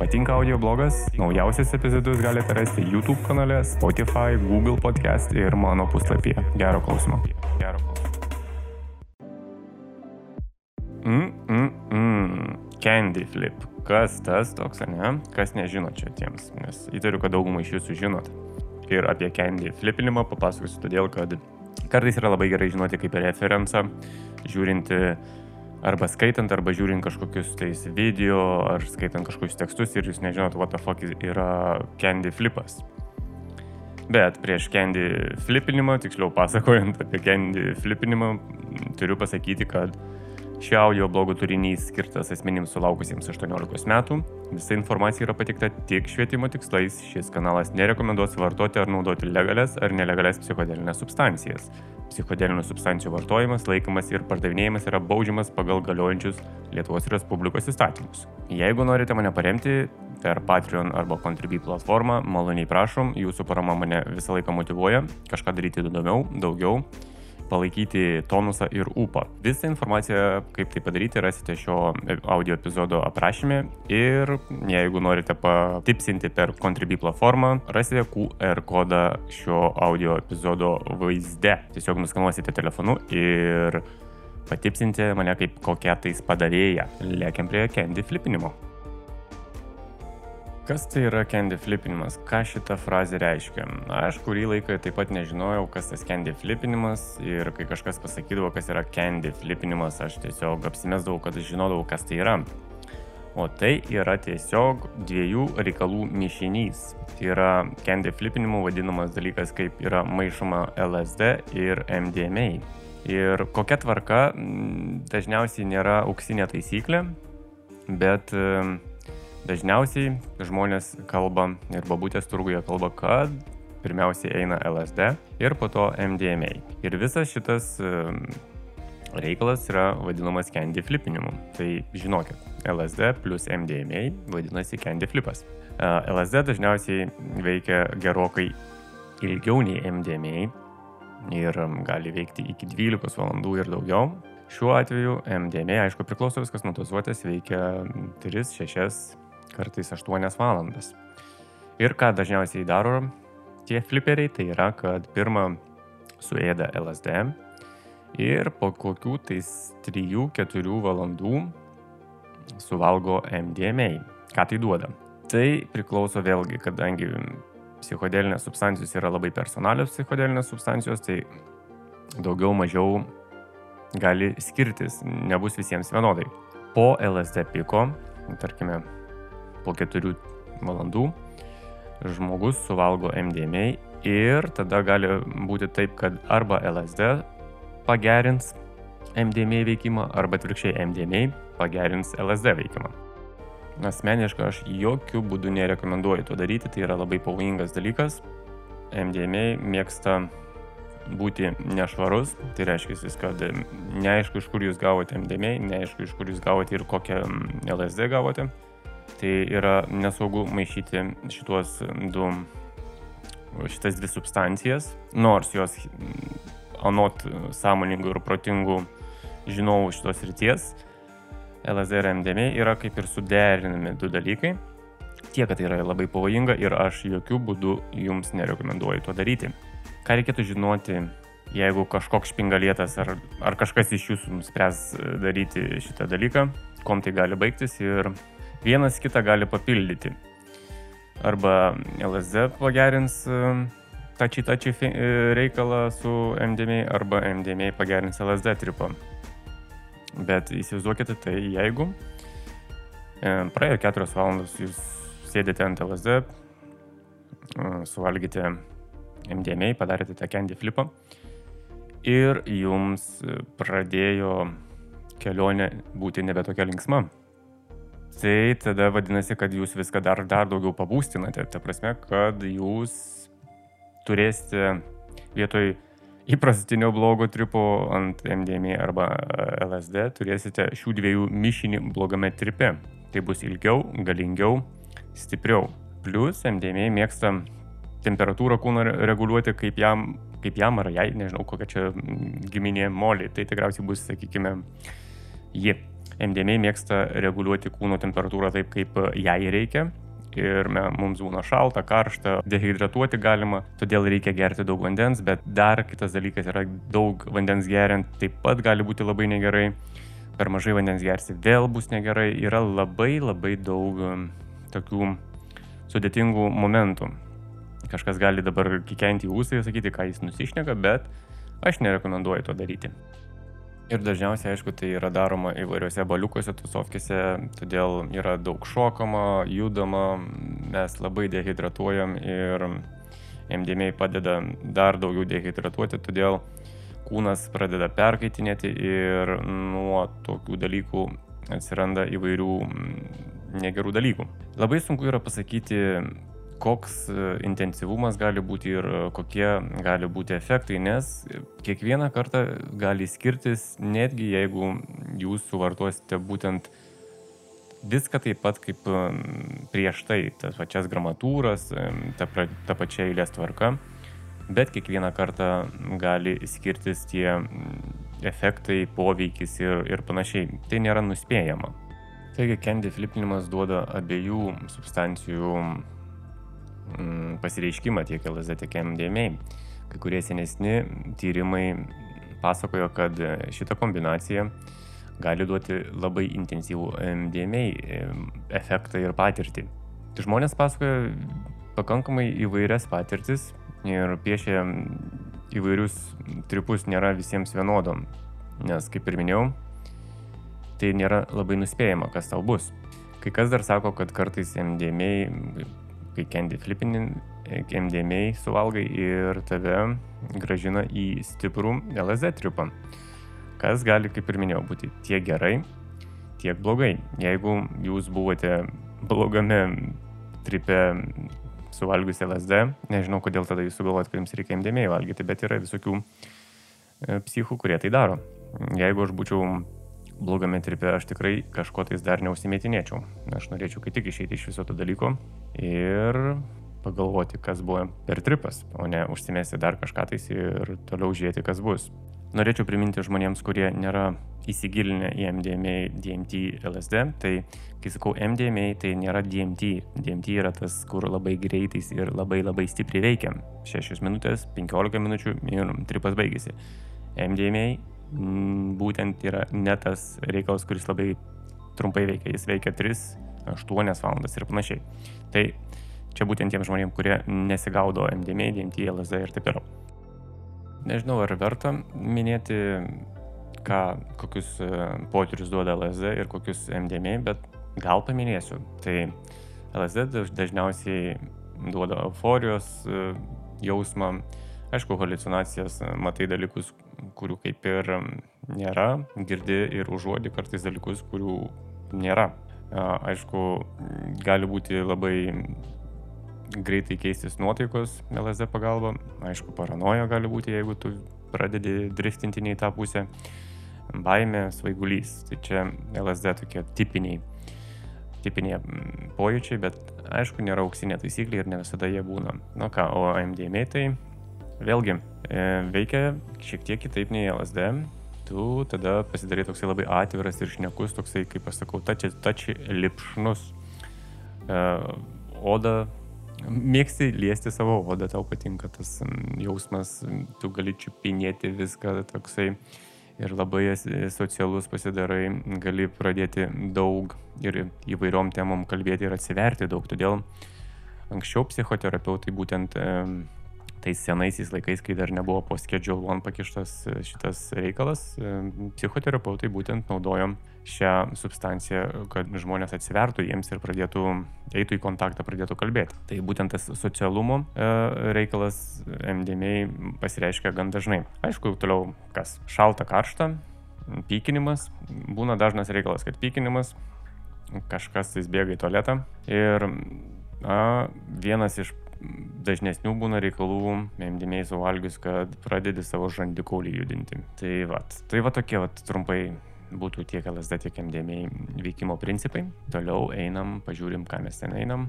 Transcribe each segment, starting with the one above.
Patinka audio blogas? Naujausias epizodus galite rasti YouTube kanale, Spotify, Google podcast ir mano puslapyje. Gero klausimo. Gero klausimo. Mm, mm, mm. Candy flip. Kas tas toks, ne? Kas nežino čia tiems, nes įtariu, kad daugumai iš jūsų žinot. Ir apie candy flipinimą papasakosiu todėl, kad kartais yra labai gerai žinoti kaip referencą, žiūrinti arba skaitant, arba žiūrint kažkokius tais video, ar skaitant kažkokius tekstus ir jūs nežinot, what the fuck yra candy flipas. Bet prieš candy flipinimą, tiksliau pasakojant apie candy flipinimą, turiu pasakyti, kad Šio audio blogo turinys skirtas asmenims sulaukusiems 18 metų. Visa informacija yra patikta tik švietimo tikslais. Šis kanalas nerekomenduos vartoti ar naudoti legales ar nelegales psichodelinės substancijas. Psichodelinių substancijų vartojimas, laikomas ir pardavinėjimas yra baudžiamas pagal galiojančius Lietuvos Respublikos įstatymus. Jeigu norite mane paremti per Patreon arba Contribui platformą, maloniai prašom, jūsų parama mane visą laiką motivuoja kažką daryti įdomiau, daugiau palaikyti tonusą ir ūpą. Visą informaciją, kaip tai padaryti, rasite šio audio epizodo aprašymė ir jeigu norite patipsinti per Contribui platformą, rasite QR kodą šio audio epizodo vaizde. Tiesiog nuskanuosite telefonu ir patipsinti mane kaip kokia tais padavėja. Lėkiam prie Candy flipinimo. Kas tai yra candy flipinimas? Ką šita frazė reiškia? Aš kurį laiką taip pat nežinojau, kas tas candy flipinimas ir kai kažkas pasakydavo, kas yra candy flipinimas, aš tiesiog apsimesdavau, kad aš žinodavau, kas tai yra. O tai yra tiesiog dviejų reikalų mišinys. Tai yra candy flipinimu vadinamas dalykas, kaip yra maišoma LSD ir MDMA. Ir kokia tvarka dažniausiai nėra auksinė taisyklė, bet Dažniausiai žmonės kalba ir babutės turguje kalba, kad pirmiausiai eina LSD ir po to MDMA. Ir visas šitas reikalas yra vadinamas candy flipinimu. Tai žinokit, LSD plus MDMA vadinasi candy flipas. LSD dažniausiai veikia gerokai ilgiau nei MDMA ir gali veikti iki 12 valandų ir daugiau. Šiuo atveju MDMA, aišku, priklauso viskas nuo dozuotės, veikia 3-6 kartais 8 valandas. Ir ką dažniausiai daro tie fliperiai, tai yra, kad pirmą suėda LSD ir po kokių tais 3-4 valandų suvalgo MDMA. Ką tai duoda? Tai priklauso vėlgi, kadangi psichodelinės substancijos yra labai personalios psichodelinės substancijos, tai daugiau mažiau gali skirtis, nebus visiems vienodai. Po LSD piko, tarkime, po 4 valandų žmogus suvalgo MDMA ir tada gali būti taip, kad arba LSD pagerins MDMA veikimą, arba atvirkščiai MDMA pagerins LSD veikimą. Asmeniškai aš jokių būdų nerekomenduoju to daryti, tai yra labai pavojingas dalykas. MDMA mėgsta būti nešvarus, tai reiškia, kad neaišku, iš kur jūs gavote MDMA, neaišku, iš kur jūs gavote ir kokią LSD gavote tai yra nesaugu maišyti šituos du, šitas dvi substancijas, nors jos anot sąmoningų ir protingų žinovų šitos ryties, LSD ir MDMA yra kaip ir suderinami du dalykai. Tiek, kad tai yra labai pavojinga ir aš jokių būdų jums nerekomenduoju to daryti. Ką reikėtų žinoti, jeigu kažkoks špingalėtas ar, ar kažkas iš jūsų nuspręs daryti šitą dalyką, kom tai gali baigtis ir vienas kitą gali papildyti. Arba LSD pagerins tači tači reikalą su MDMA, arba MDMA pagerins LSD tripą. Bet įsivaizduokite tai, jeigu e, praėjo 4 valandos, jūs sėdite ant LSD, e, suvalgėte MDMA, padarėte tą candy flipą ir jums pradėjo kelionė būti nebe tokia linksma tai tada vadinasi, kad jūs viską dar, dar daugiau pabūstinate. Ta prasme, kad jūs turėsite vietoj įprastinio blogo tripo ant MDMA arba LSD, turėsite šių dviejų mišinį blogame tripe. Tai bus ilgiau, galingiau, stipriau. Plus MDMA mėgsta temperatūrą kūno reguliuoti kaip jam, kaip jam ar jai, nežinau kokia čia giminė molį. Tai tikriausiai bus, sakykime, ji. MDMA mėgsta reguliuoti kūno temperatūrą taip, kaip jai reikia. Ir mums būna šalta, karšta, dehidratuoti galima, todėl reikia gerti daug vandens, bet dar kitas dalykas yra daug vandens geriant taip pat gali būti labai negerai. Per mažai vandens gersi vėl bus negerai. Yra labai labai daug um, tokių sudėtingų momentų. Kažkas gali dabar kikenti į ūsą ir sakyti, ką jis nusišneka, bet aš nerekomenduoju to daryti. Ir dažniausiai, aišku, tai yra daroma įvairiuose baliukuose, tusovkėse, todėl yra daug šokama, judama, mes labai dehidratuojam ir MDMA padeda dar daugiau dehidratuoti, todėl kūnas pradeda perkaitinėti ir nuo tokių dalykų atsiranda įvairių negerų dalykų. Labai sunku yra pasakyti, koks e, intensyvumas gali būti ir e, kokie gali būti efektai, nes kiekvieną kartą gali skirtis, netgi jeigu jūs suvartosite būtent viską taip pat kaip e, prieš tai, tas pačias gramatūras, ta, ta pačia eilės tvarka, bet kiekvieną kartą gali skirtis tie efektai, poveikis ir, ir panašiai. Tai nėra nuspėjama. Taigi, candy flipinimas duoda abiejų substancijų Mm, pasireiškimą tiek LSD, tiek MDMA. Kai kurie senesni tyrimai pasakojo, kad šita kombinacija gali duoti labai intensyvų MDMA efektą ir patirtį. Žmonės pasakoja pakankamai įvairias patirtis ir piešia įvairius tripus, nėra visiems vienodom. Nes, kaip ir minėjau, tai nėra labai nuspėjama, kas tau bus. Kai kas dar sako, kad kartais MDMA kai candy flipini MDMA suvalgai ir tave gražina į stiprų LSD tripą. Kas gali, kaip ir minėjau, būti tiek gerai, tiek blogai. Jeigu jūs buvote blogame tripe suvalgius LSD, nežinau, kodėl tada jūs sugalvojat, kad jums reikia MDMA valgyti, bet yra visokių e, psichų, kurie tai daro. Jeigu aš būčiau blogame tripe aš tikrai kažko tais dar neusimetinėčiau. Aš norėčiau kaip tik išeiti iš viso to dalyko ir pagalvoti, kas buvo per tripas, o ne užsimesti dar kažką tais ir toliau žiūrėti, kas bus. Norėčiau priminti žmonėms, kurie nėra įsigilinę į MDMA, DMT, LSD, tai kai sakau MDMA, tai nėra DMT. DMT yra tas, kur labai greitais ir labai labai stipriai veikia. 6 minutės, 15 minučių ir tripas baigėsi. MDMA būtent yra ne tas reikalas, kuris labai trumpai veikia, jis veikia 3-8 valandas ir panašiai. Tai čia būtent tiem žmonėm, kurie nesigaudo MDMA, DMT, LSD ir taip toliau. Nežinau, ar verta minėti, ką, kokius e, potyrius duoda LSD ir kokius MDMA, bet gal paminėsiu. Tai LSD dažniausiai duoda euforijos e, jausmą, aišku, halucinacijas, matai dalykus, kurių kaip ir nėra, girdi ir užuodi kartais dalykus, kurių nėra. Aišku, gali būti labai greitai keistis nuotaikos LSD pagalba, aišku, paranoja gali būti, jeigu tu pradedi driftinti į tą pusę, baimė, svaigulys. Tai čia LSD tokie tipiniai, tipiniai pojūčiai, bet aišku, nėra auksinė taisyklė ir ne visada jie būna. Na ką, o MDMA tai vėlgi e, veikia šiek tiek kitaip nei LSD. Tu tada pasidarai toksai labai atviras ir šnekus, toksai, kaip aš sakau, tačiai tači lipšnus. E, oda, mėgsti liesti savo odą, tau patinka tas jausmas, tu gali čiupinėti viską, toksai ir labai socialus pasidarai, gali pradėti daug ir įvairiom temom kalbėti ir atsiverti daug. Todėl anksčiau psichoterapeutai būtent tais senaisiais laikais, kai dar nebuvo po Schedule One pakištas e, šitas reikalas, e, psichoterapeutai būtent naudojom šią substanciją, kad žmonės atsivertų jiems ir pradėtų, eitų į kontaktą, pradėtų kalbėti. Tai būtent tas socialumo e, reikalas MDMA pasireiškia gan dažnai. Aišku, toliau kas? Šalta, karšta, pykinimas. Būna dažnas reikalas, kad pykinimas, kažkas tais bėga į tualetą. Ir a, vienas iš dažnesnių būna reikalų MDMA suvalgius, kad pradedi savo žandikaulį judinti. Tai va, tai va tokie va trumpai būtų tiek LSD, tiek MDMA veikimo principai. Toliau einam, pažiūrim, ką mes ten einam.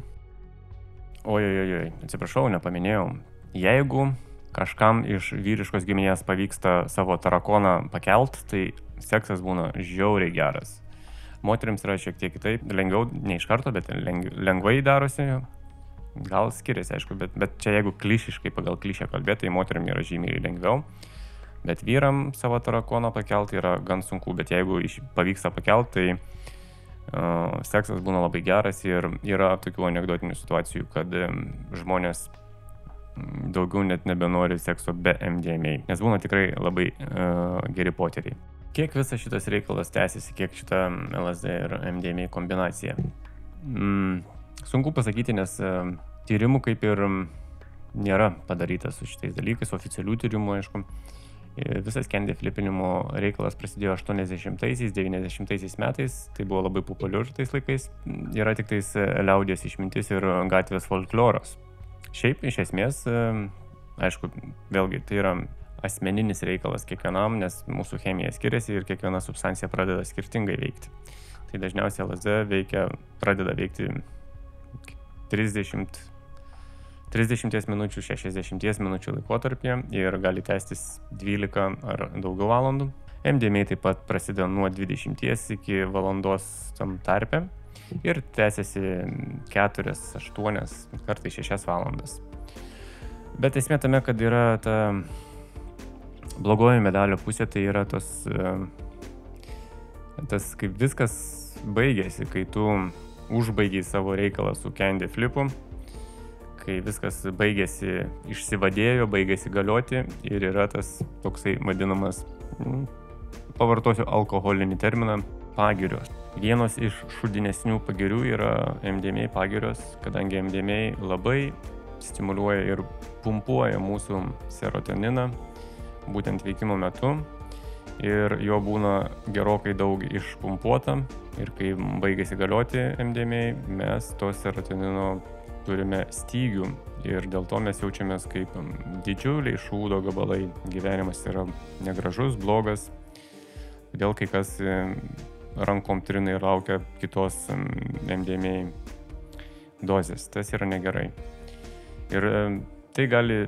Ojojojoj, atsiprašau, nepaminėjau. Jeigu kažkam iš vyriškos giminės pavyksta savo tarakoną pakelt, tai seksas būna žiauriai geras. Moteriams yra šiek tiek kitaip, lengviau, ne iš karto, bet lengvai darosi. Gal skiriasi, aišku, bet, bet čia jeigu klišiškai pagal klišę kalbėti, tai moteriam yra žymiai lengviau. Bet vyram savo tarakoną pakelti yra gan sunku, bet jeigu pavyksta pakelti, tai uh, seksas būna labai geras ir yra tokių anegdotinių situacijų, kad um, žmonės daugiau net nebenori sekso be MDMA, nes būna tikrai labai uh, geri poteriai. Kiek visas šitas reikalas tęsiasi, kiek šita LSD ir MDMA kombinacija? Mm, sunku pasakyti, nes tyrimų kaip ir nėra padaryta su šitais dalykais, oficialių tyrimų, aišku. Visas candy flipinimo reikalas prasidėjo 80-90 metais, tai buvo labai populiaru tais laikais, yra tik tais liaudės išmintis ir gatvės folkloras. Šiaip iš esmės, aišku, vėlgi tai yra asmeninis reikalas kiekvienam, nes mūsų chemija skiriasi ir kiekviena substancija pradeda skirtingai veikti. Tai dažniausiai LSD veikia, pradeda veikti 30, 30 minučių, 60 minučių laikotarpį ir gali tęstis 12 ar daugiau valandų. MDMA taip pat prasideda nuo 20 iki valandos tam tarpe ir tęsiasi 4, 8, kartais 6 valandas. Bet esmė tame, kad yra ta blogoji medalio pusė tai yra tos, e, tas kaip viskas baigėsi, kai tu užbaigiai savo reikalą su Candy Flipu, kai viskas baigėsi, išsivadėjo, baigėsi galioti ir yra tas toksai vadinamas, nu, pavartosiu alkoholinį terminą, pagirios. Vienos iš šudinesnių pagirių yra MDMA pagirios, kadangi MDMA labai stimuliuoja ir pumpuoja mūsų serotoniną, būtent veikimo metu ir jo būna gerokai daug išpumpuota ir kai baigėsi galioti MDMA, mes to serotonino turime stygių ir dėl to mes jaučiamės kaip didžiuliai šūdo gabalai. Gyvenimas yra negražus, blogas, todėl kai kas rankom trinai laukia kitos MDMA dozės. Tas yra negerai. Ir tai gali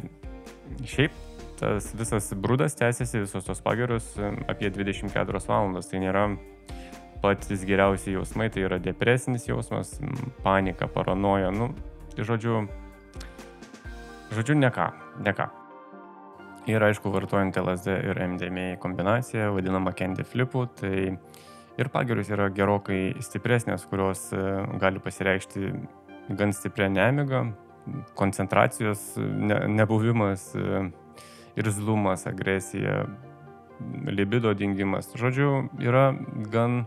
šiaip tas visas brudas tęsiasi, visos tos pagirios apie 24 valandas. Tai nėra patys geriausi jausmai, tai yra depresinis jausmas, panika, paranoja, nu, tai žodžiu, žodžiu, ne ką, ne ką. Ir aišku, vartojant LSD ir MDMA kombinaciją, vadinama candy flipu, tai ir pagirius yra gerokai stipresnės, kurios e, gali pasireikšti gan stiprią nemigą, koncentracijos ne, nebuvimas, e, irzlumas, agresija, libido dingimas. Žodžiu, yra gan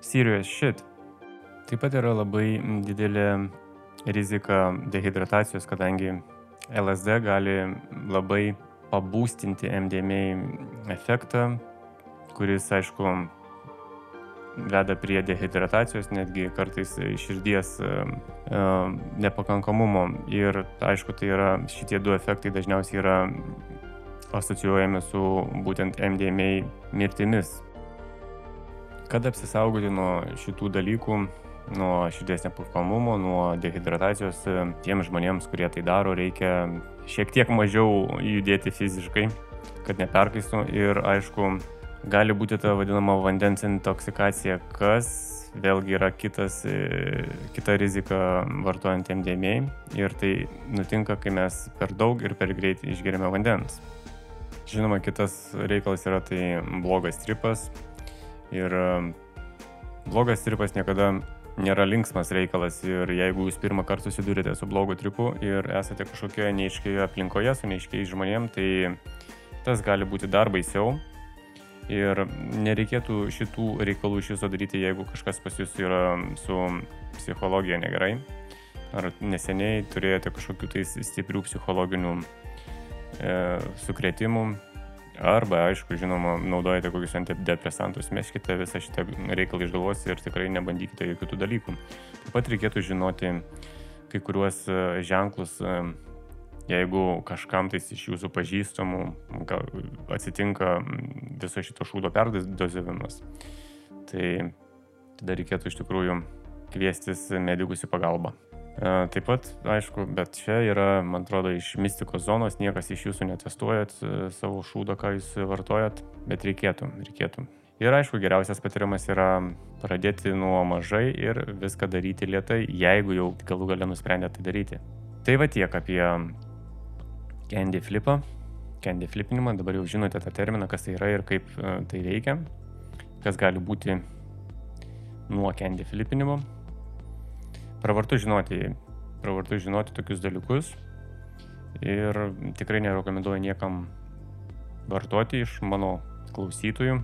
serious shit. Taip pat yra labai didelė rizika dehidratacijos, kadangi LSD gali labai pabūstinti MDMA efektą, kuris, aišku, veda prie dehidratacijos, netgi kartais širdies nepakankamumo. Ir aišku, tai yra šitie du efektai dažniausiai yra asocijuojami su būtent MDMA mirtimis. Kad apsisaugoti nuo šitų dalykų, nuo širdies nepakankamumo, nuo dehidratacijos, tiems žmonėms, kurie tai daro, reikia šiek tiek mažiau judėti fiziškai, kad neperkaistų ir aišku, gali būti ta vadinama vandens intoksikacija, kas vėlgi yra kitas, e, kita rizika vartojant MDMA ir tai nutinka, kai mes per daug ir per greit išgeriame vandens. Žinoma, kitas reikalas yra tai blogas tripas ir e, blogas tripas niekada nėra linksmas reikalas ir jeigu jūs pirmą kartą susidurite su blogu tripu ir esate kažkokioje neiškioje aplinkoje su neiškiais žmonėm, tai tas gali būti dar baisiau Ir nereikėtų šitų reikalų iš viso daryti, jeigu kažkas pas jūs yra su psichologija negerai. Ar neseniai turėjote kažkokių tai stiprių psichologinių e, sukretimų. Arba, aišku, žinoma, naudojate kokius antidepresantus, meškite visą šitą reikalą iš galvos ir tikrai nebandykite jokių tų dalykų. Taip pat reikėtų žinoti kai kuriuos e, ženklus, e, Jeigu kažkam tais iš jūsų pažįstamų atsitinka viso šito šūdo perdozavimas, tai tada reikėtų iš tikrųjų kviestis medikus į pagalbą. E, taip pat, aišku, bet čia yra, man atrodo, iš mistikos zonos, niekas iš jūsų netestuojat e, savo šūdo, ką jūs vartojat, bet reikėtų, reikėtų. Ir aišku, geriausias patarimas yra pradėti nuo mažai ir viską daryti lietai, jeigu jau galų galę nusprendė tai daryti. Tai va tiek apie candy flipą, candy flipinimą, dabar jau žinote tą terminą, kas tai yra ir kaip e, tai veikia, kas gali būti nuo candy flipinimo. Pravartu žinoti, pravartu žinoti tokius dalykus ir tikrai nerekomenduoju niekam vartoti iš mano klausytojų.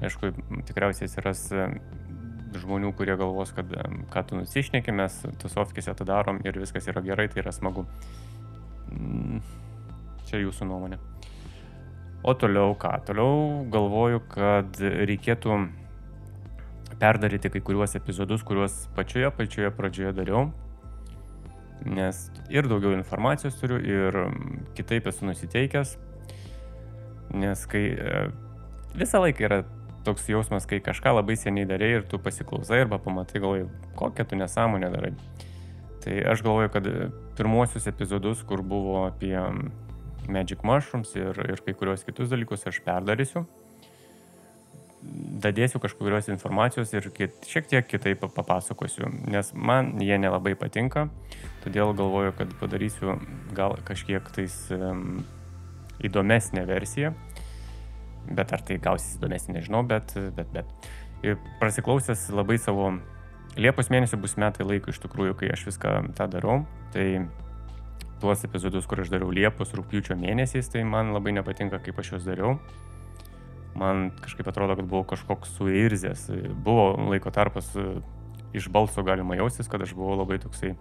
Aišku, tikriausiai atsiras e, žmonių, kurie galvos, kad e, ką tu nusišneki, mes tusovkėse tą darom ir viskas yra gerai, tai yra smagu. Mm, čia jūsų nuomonė. O toliau ką? Toliau galvoju, kad reikėtų perdaryti kai kuriuos epizodus, kuriuos pačioje pačioje pradžioje dariau. Nes ir daugiau informacijos turiu, ir kitaip esu nusiteikęs. Nes kai e, visą laiką yra toks jausmas, kai kažką labai seniai darai ir tu pasiklausai arba pamatai, galvoji, kokią tu nesąmonę darai. Tai aš galvoju, kad pirmuosius epizodus, kur buvo apie Magic Mushrooms ir, ir kai kurios kitus dalykus, aš perdarysiu. Dadėsiu kažkokios informacijos ir kit, šiek tiek kitaip papasakosiu, nes man jie nelabai patinka, todėl galvoju, kad padarysiu gal kažkiek tais um, įdomesnę versiją bet ar tai gausis įdomesnė, nežinau, bet, bet, bet. Ir prasiklausęs labai savo, Liepos mėnesio bus metai laiko iš tikrųjų, kai aš viską tą darau, tai tuos epizodus, kur aš dariau Liepos, rūpiučio mėnesiais, tai man labai nepatinka, kaip aš juos dariau. Man kažkaip atrodo, kad buvau kažkoks suirzęs. Buvo laiko tarpas iš balso galima jaustis, kad aš buvau labai toksai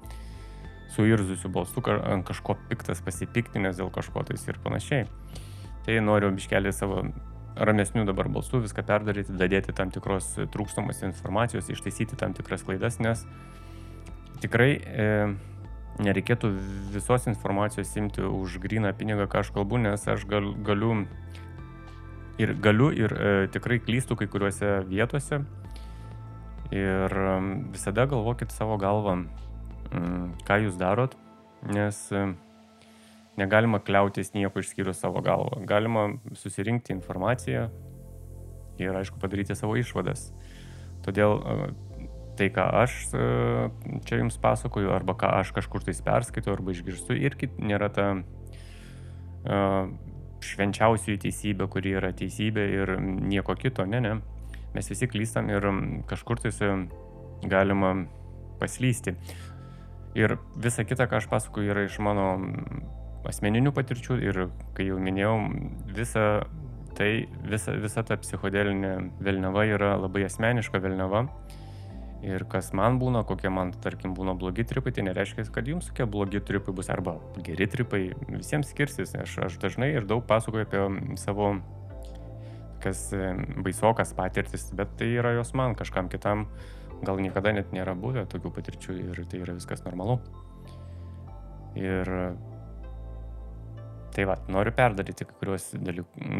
suirzusiu balsu, ant kažko piktas, pasipiktinęs dėl kažko tais ir panašiai. Tai noriu biškelį savo ramesnių dabar balsų viską perdaryti, dadėti tam tikros trūkstamos informacijos, ištaisyti tam tikras klaidas, nes tikrai e, nereikėtų visos informacijos imti už gryną pinigą, ką aš kalbu, nes aš gal, galiu ir galiu ir e, tikrai klystu kai kuriuose vietose. Ir e, visada galvokit savo galvą, ką jūs darot, nes e, negalima kliautis nieko išskyrus savo galvą. Galima susirinkti informaciją ir, aišku, padaryti savo išvadas. Todėl tai, ką aš čia jums pasakoju, arba ką aš kažkur tais perskaitau, arba išgirstu, irgi nėra ta uh, švenčiausioji teisybė, kuri yra teisybė ir nieko kito, ne, ne. Mes visi klystam ir kažkur tais galima paslysti. Ir visa kita, ką aš pasakoju, yra iš mano asmeninių patirčių ir, kai jau minėjau, visa tai, visa, visa ta psichodelinė velneva yra labai asmeniška velneva. Ir kas man būna, kokie man, tarkim, būna blogi tripai, tai nereiškia, kad jums tokie blogi tripai bus arba geri tripai, visiems skirsis. Aš, aš dažnai ir daug pasakoju apie savo kas baisokas patirtis, bet tai yra jos man, kažkam kitam gal niekada net nėra buvę tokių patirčių ir tai yra viskas normalu. Ir Tai va, noriu perdaryti kai kurios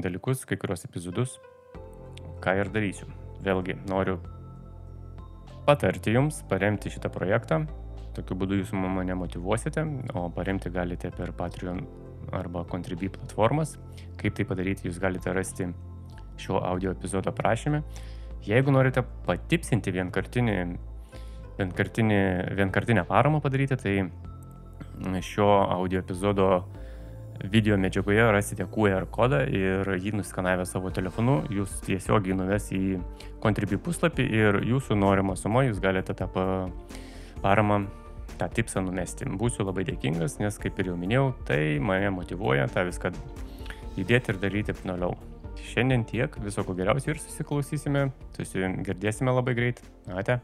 dalykus, kai kurios epizodus, ką ir darysiu. Vėlgi, noriu patarti jums, paremti šitą projektą. Tokiu būdu jūs mane motivuosite, o paremti galite per Patreon arba Contribui platformas. Kaip tai padaryti, jūs galite rasti šio audio epizodo aprašyme. Jeigu norite patipsinti vienkartinį, vienkartinį, vienkartinę paramą padaryti, tai šio audio epizodo video medžiagoje rasite QR kodą ir jį nuskanavę savo telefonu, jūs tiesiogiai nuves į Contribui puslapį ir jūsų norimą sumą jūs galite tą paramą, tą tipsą numesti. Būsiu labai dėkingas, nes kaip ir jau minėjau, tai mane motivuoja tą viską judėti ir daryti toliau. Šiandien tiek, viso ko geriausio ir susiklausysime, susigirdėsime labai greit. Ate.